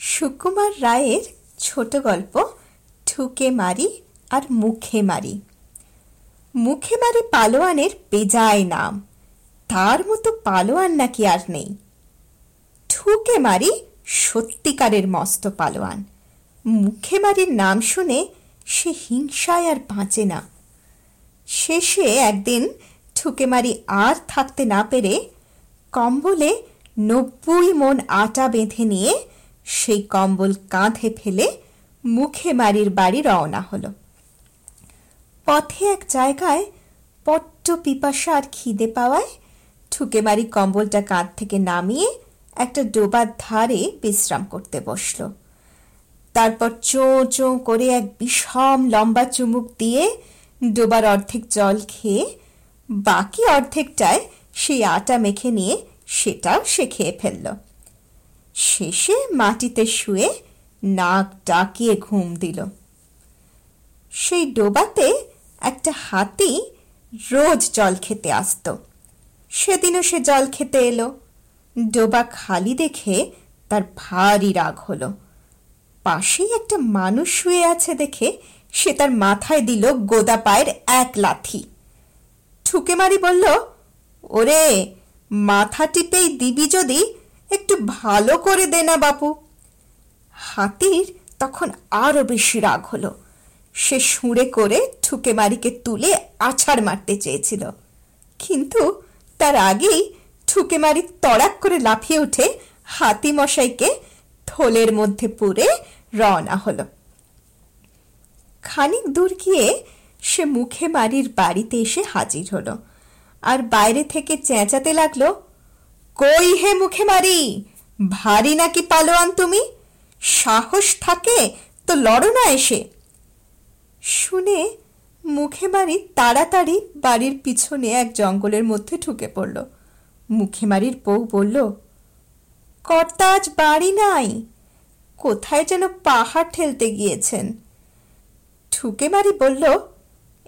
সুকুমার রায়ের ছোট গল্প ঠুকে মারি আর মুখে মারি মুখে মারি পালোয়ানের পেজায় নাম তার মতো পালোয়ান নাকি আর নেই ঠুকে মারি সত্যিকারের মস্ত পালোয়ান মুখে মারির নাম শুনে সে হিংসায় আর বাঁচে না শেষে একদিন ঠুকে মারি আর থাকতে না পেরে কম্বলে নব্বই মন আটা বেঁধে নিয়ে সেই কম্বল কাঁধে ফেলে মুখে মারির বাড়ি রওনা হলো। পথে এক জায়গায় পট্ট পিপাসার খিদে পাওয়ায় ঠুকে মারি কম্বলটা কাঁধ থেকে নামিয়ে একটা ডোবার ধারে বিশ্রাম করতে বসল তারপর চো চো করে এক বিষম লম্বা চুমুক দিয়ে ডোবার অর্ধেক জল খেয়ে বাকি অর্ধেকটায় সেই আটা মেখে নিয়ে সেটাও সে খেয়ে ফেললো শেষে মাটিতে শুয়ে নাক ডাকিয়ে ঘুম দিল সেই ডোবাতে একটা হাতি রোজ জল খেতে আসত সেদিনও সে জল খেতে এলো ডোবা খালি দেখে তার ভারী রাগ হলো পাশেই একটা মানুষ শুয়ে আছে দেখে সে তার মাথায় দিল গোদা পায়ের এক লাথি ঠুকে মারি বলল ওরে মাথা টিপেই দিবি যদি একটু ভালো করে দে না বাপু হাতির তখন আরো বেশি রাগ হলো সে সুরে করে ঠুকে মারিকে তুলে আছাড় মারতে চেয়েছিল কিন্তু তার আগেই ঠুকে মারি তড়াক করে লাফিয়ে উঠে হাতি মশাইকে থলের মধ্যে পুরে রওনা হলো খানিক দূর গিয়ে সে মুখে মারির বাড়িতে এসে হাজির হলো আর বাইরে থেকে চেঁচাতে লাগলো কই হে মুখে মারি ভারী নাকি পালোয়ান তুমি সাহস থাকে তো লড় না এসে শুনে মুখেমারি মারি তাড়াতাড়ি বাড়ির পিছনে এক জঙ্গলের মধ্যে ঢুকে পড়ল মুখে মারির বউ বলল কর্তা আজ বাড়ি নাই কোথায় যেন পাহাড় ঠেলতে গিয়েছেন ঠুকে বলল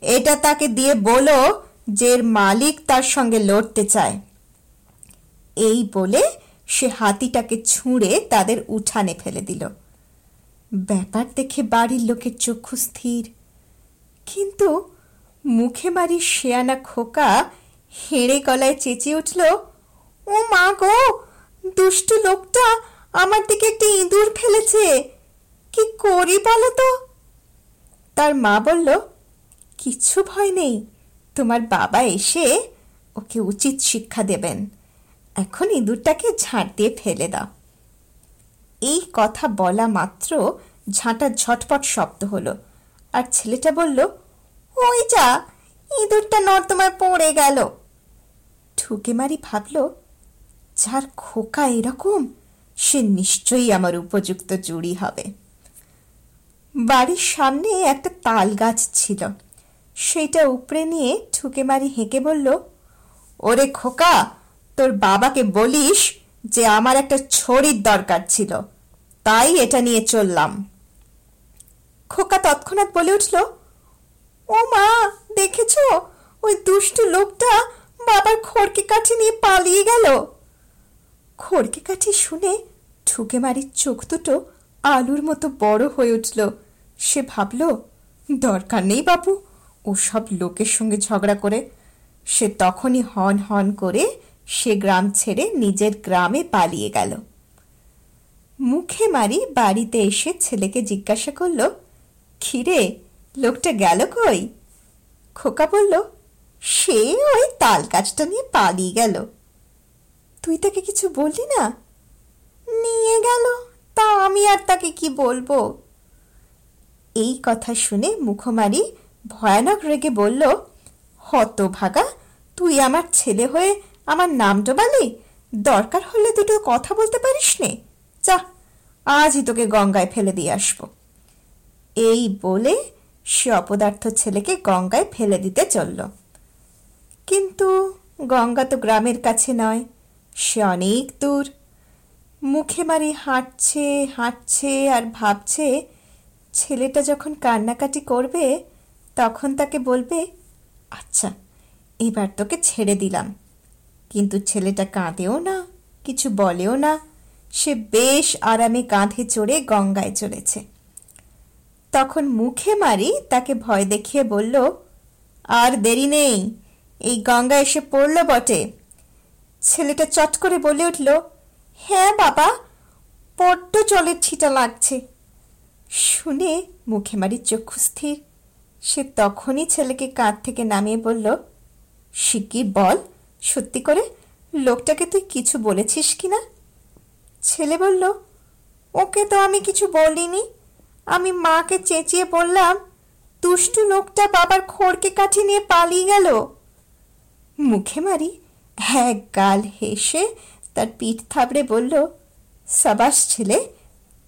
এটা তাকে দিয়ে বলো যে মালিক তার সঙ্গে লড়তে চায় এই বলে সে হাতিটাকে ছুঁড়ে তাদের উঠানে ফেলে দিল ব্যাপার দেখে বাড়ির লোকের চোখ স্থির কিন্তু মুখে বাড়ির শেয়ানা খোকা হেরে গলায় চেঁচে উঠল ও মা গো দুষ্ট লোকটা আমার দিকে একটি ইঁদুর ফেলেছে কি করি বলো তো তার মা বলল কিছু ভয় নেই তোমার বাবা এসে ওকে উচিত শিক্ষা দেবেন এখন ইঁদুরটাকে ঝাঁট দিয়ে ফেলে দাও এই কথা বলা মাত্র ঝাঁটা ঝটপট শব্দ হলো আর ছেলেটা বলল ওই যা ইঁদুরটা নর্দমায় পড়ে গেল ঠুকে মারি ভাবল যার খোকা এরকম সে নিশ্চয়ই আমার উপযুক্ত জুড়ি হবে বাড়ির সামনে একটা তাল গাছ ছিল সেটা উপরে নিয়ে ঠুকে মারি হেঁকে বলল ওরে খোকা তোর বাবাকে বলিস যে আমার একটা ছড়ির দরকার ছিল তাই এটা নিয়ে চললাম খোকা তৎক্ষণাৎ বলে উঠল ও মা দেখেছো ওই দুষ্ট লোকটা বাবার খড়কি কাঠি নিয়ে পালিয়ে গেল খড়কি কাঠি শুনে ঠুকে মারি চোখ দুটো আলুর মতো বড় হয়ে উঠল সে ভাবল দরকার নেই বাবু ও সব লোকের সঙ্গে ঝগড়া করে সে তখনই হন হন করে সে গ্রাম ছেড়ে নিজের গ্রামে পালিয়ে গেল মুখে মারি বাড়িতে এসে ছেলেকে জিজ্ঞাসা করল খিরে লোকটা গেল কই খোকা বলল সে ওই তাল কাজটা নিয়ে পালিয়ে গেল তুই তাকে কিছু বললি না নিয়ে গেল তা আমি আর তাকে কি বলবো এই কথা শুনে মুখমারি ভয়ানক রেগে বলল হতভাগা তুই আমার ছেলে হয়ে আমার নাম তো বলি দরকার হলে তুই কথা বলতে পারিস নে যা আজই তোকে গঙ্গায় ফেলে দিয়ে আসব এই বলে সে অপদার্থ ছেলেকে গঙ্গায় ফেলে দিতে চলল কিন্তু গঙ্গা তো গ্রামের কাছে নয় সে অনেক দূর মুখে মারি হাঁটছে হাঁটছে আর ভাবছে ছেলেটা যখন কান্নাকাটি করবে তখন তাকে বলবে আচ্ছা এবার তোকে ছেড়ে দিলাম কিন্তু ছেলেটা কাঁদেও না কিছু বলেও না সে বেশ আরামে কাঁধে চড়ে গঙ্গায় চলেছে তখন মুখে মারি তাকে ভয় দেখিয়ে বলল আর দেরি নেই এই গঙ্গা এসে পড়ল বটে ছেলেটা চট করে বলে উঠল হ্যাঁ বাবা পড়ত চলে ছিটা লাগছে শুনে মুখে মারি চক্ষু স্থির সে তখনই ছেলেকে কাঁধ থেকে নামিয়ে বলল শিকি বল সত্যি করে লোকটাকে তুই কিছু বলেছিস কি না ছেলে বলল ওকে তো আমি কিছু বলিনি আমি মাকে চেঁচিয়ে বললাম দুষ্টু লোকটা বাবার খোরকে কাঠি নিয়ে পালিয়ে গেল মুখে মারি হ্যাঁ গাল হেসে তার পিঠ থাবড়ে বলল সাবাস ছেলে